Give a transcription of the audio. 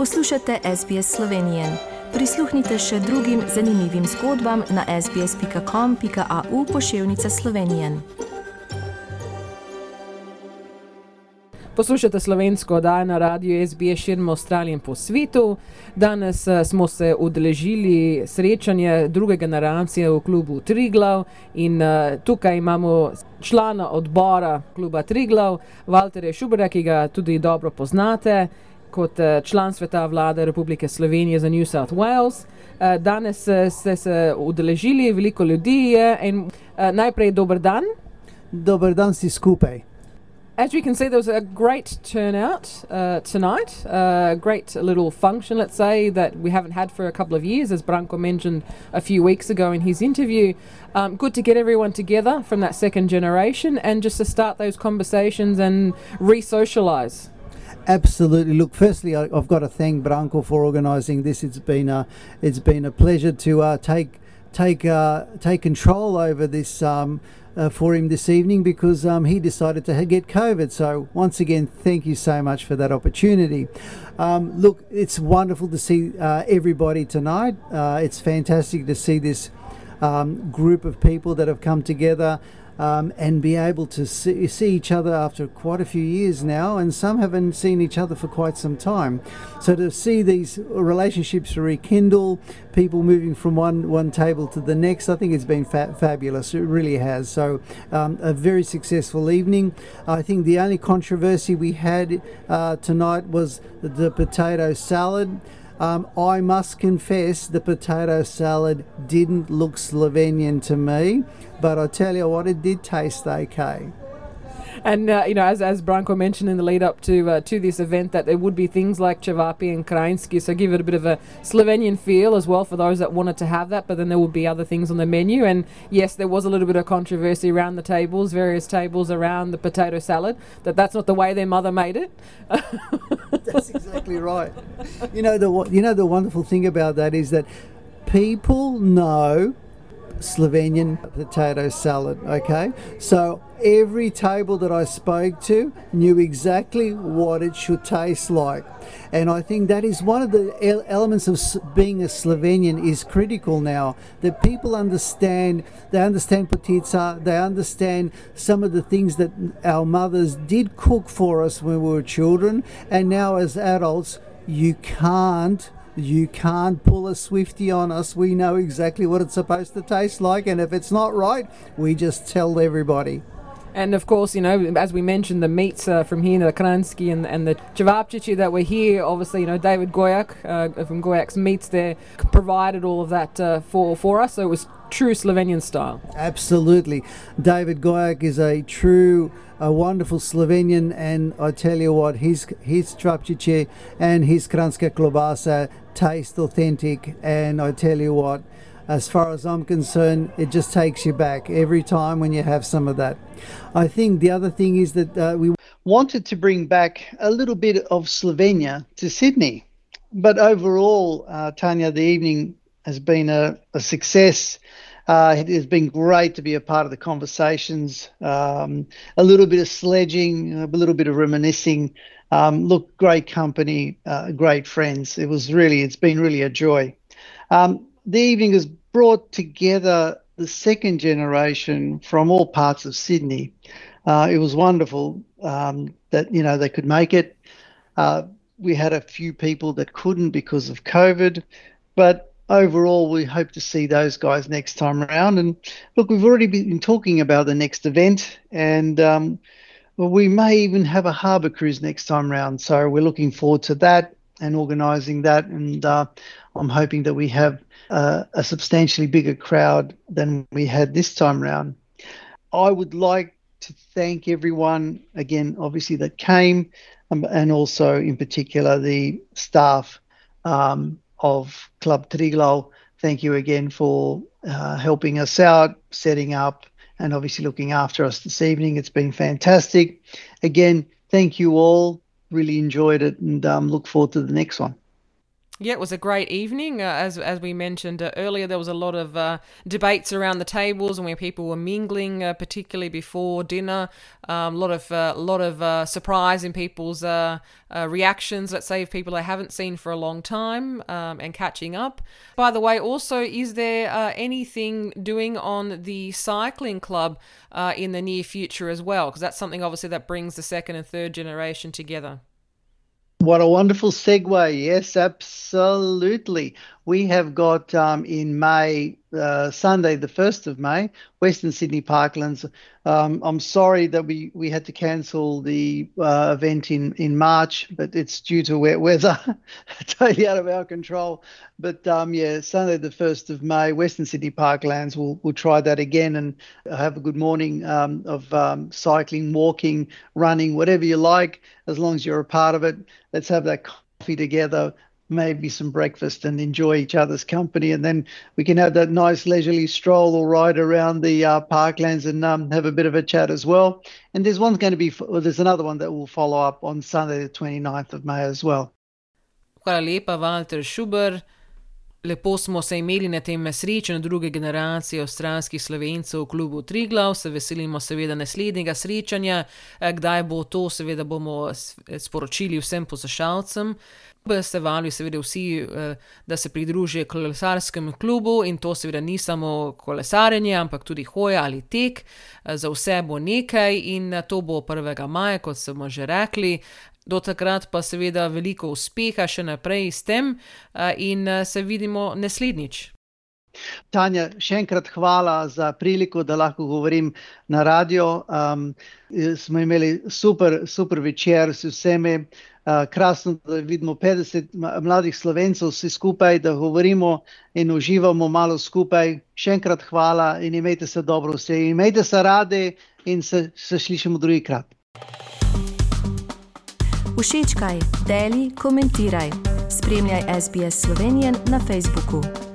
Poslušate SBS Slovenije. Prisluhnite še drugim zanimivim zgodbam na sbsp.com.au pošiljka Slovenije. Poslušate slovensko oddajo na radiju SBS širom Avstralije in po svetu. Danes uh, smo se udeležili srečanja druge generacije v klubu Triglav in uh, tukaj imamo člana odbora kluba Triglav, Walterja Šubera, ki ga tudi dobro poznate kot uh, član sveta vlade Republike Slovenije za New South Wales. Uh, danes uh, ste se udeležili, veliko ljudi je in najprej dober dan. Dober dan si skupaj. As we can see, there was a great turnout uh, tonight. A uh, great little function, let's say, that we haven't had for a couple of years, as Branko mentioned a few weeks ago in his interview. Um, good to get everyone together from that second generation and just to start those conversations and re socialise. Absolutely. Look, firstly, I, have got to thank Branko for organising this. It's been a, it's been a pleasure to uh, take take uh, take control over this um, uh, for him this evening because um, he decided to get COVID. So once again, thank you so much for that opportunity. Um, look, it's wonderful to see uh, everybody tonight. Uh, it's fantastic to see this um, group of people that have come together um, and be able to see, see, each other after quite a few years now, and some haven't seen each other for quite some time. So to see these relationships rekindle, people moving from one one table to the next, I think it's been fa- fabulous. It really has. So um, a very successful evening. I think the only controversy we had uh, tonight was the potato salad. Um, I must confess the potato salad didn't look Slovenian to me, but I tell you what, it did taste okay. And uh, you know, as as Branko mentioned in the lead up to uh, to this event, that there would be things like Chavapi and Kranjski, so give it a bit of a Slovenian feel as well for those that wanted to have that. But then there would be other things on the menu. And yes, there was a little bit of controversy around the tables, various tables around the potato salad. That that's not the way their mother made it. that's exactly right. You know the you know the wonderful thing about that is that people know Slovenian potato salad. Okay, so every table that I spoke to knew exactly what it should taste like. And I think that is one of the elements of being a Slovenian is critical now. That people understand, they understand potica, they understand some of the things that our mothers did cook for us when we were children, and now as adults, you can't you can't pull a Swifty on us. We know exactly what it's supposed to taste like, and if it's not right, we just tell everybody. And of course, you know, as we mentioned, the meats uh, from here, the Kransky and, and the Chavapchichi that were here, obviously, you know, David Goyak uh, from Goyak's Meats there provided all of that uh, for, for us. So it was true Slovenian style. Absolutely. David Goyak is a true, a wonderful Slovenian, and I tell you what, his, his Trapchiche and his Kranska Klobasa taste authentic, and I tell you what, as far as I'm concerned, it just takes you back every time when you have some of that. I think the other thing is that uh, we wanted to bring back a little bit of Slovenia to Sydney. But overall, uh, Tanya, the evening has been a, a success. Uh, it has been great to be a part of the conversations, um, a little bit of sledging, a little bit of reminiscing. Um, look, great company, uh, great friends. It was really, it's been really a joy. Um, the evening has brought together the second generation from all parts of Sydney. Uh, it was wonderful um, that you know they could make it. Uh, we had a few people that couldn't because of COVID, but overall we hope to see those guys next time around. And look, we've already been talking about the next event, and um, we may even have a harbour cruise next time around. So we're looking forward to that and organising that. And uh, I'm hoping that we have uh, a substantially bigger crowd than we had this time round. I would like to thank everyone again, obviously, that came, um, and also in particular the staff um, of Club Triglav. Thank you again for uh, helping us out, setting up, and obviously looking after us this evening. It's been fantastic. Again, thank you all. Really enjoyed it and um, look forward to the next one. Yeah, it was a great evening. Uh, as as we mentioned uh, earlier, there was a lot of uh, debates around the tables and where people were mingling, uh, particularly before dinner. Um, a lot of a uh, lot of uh, surprise in people's reactions. Let's say of people they haven't seen for a long time um, and catching up. By the way, also, is there anything doing on the cycling club in the near future as well? Because that's something obviously that brings the second and third generation together. What a wonderful segue. Yes, absolutely. We have got um, in May, uh, Sunday, the 1st of May, Western Sydney Parklands. Um, I'm sorry that we, we had to cancel the uh, event in, in March, but it's due to wet weather, totally out of our control. But um, yeah, Sunday, the 1st of May, Western Sydney Parklands, we'll, we'll try that again and have a good morning um, of um, cycling, walking, running, whatever you like, as long as you're a part of it. Let's have that coffee together maybe some breakfast and enjoy each other's company. And then we can have that nice leisurely stroll or ride around the uh, parklands and um, have a bit of a chat as well. And there's one's going to be, well, there's another one that will follow up on Sunday, the 29th of May as well. Hvala lepa, Walter Šuber. Lepo smo se imeli na tem srečanju druge generacije avstralskih slovencev v klubu Triglav, se veselimo seveda naslednjega srečanja, eh, kdaj bo to, seveda bomo sporočili vsem poslušalcem. Se valijo seveda vsi, eh, da se pridružijo kolesarskemu klubu in to seveda ni samo kolesarjenje, ampak tudi hoja ali tek, eh, za vse bo nekaj in to bo 1. maja, kot smo že rekli. Do takrat pa seveda veliko uspeha še naprej s tem in se vidimo naslednjič. Tanja, še enkrat hvala za priliko, da lahko govorim na radio. Um, smo imeli super, super večer s vsemi. Uh, krasno, da vidimo 50 mladih slovencev vsi skupaj, da govorimo in uživamo malo skupaj. Še enkrat hvala in imejte se dobro vse. Imejte se radi in se, se slišimo drugi krat. Všečkaj, deli, komentiraj. Spremljaj SBS Slovenijo na Facebooku.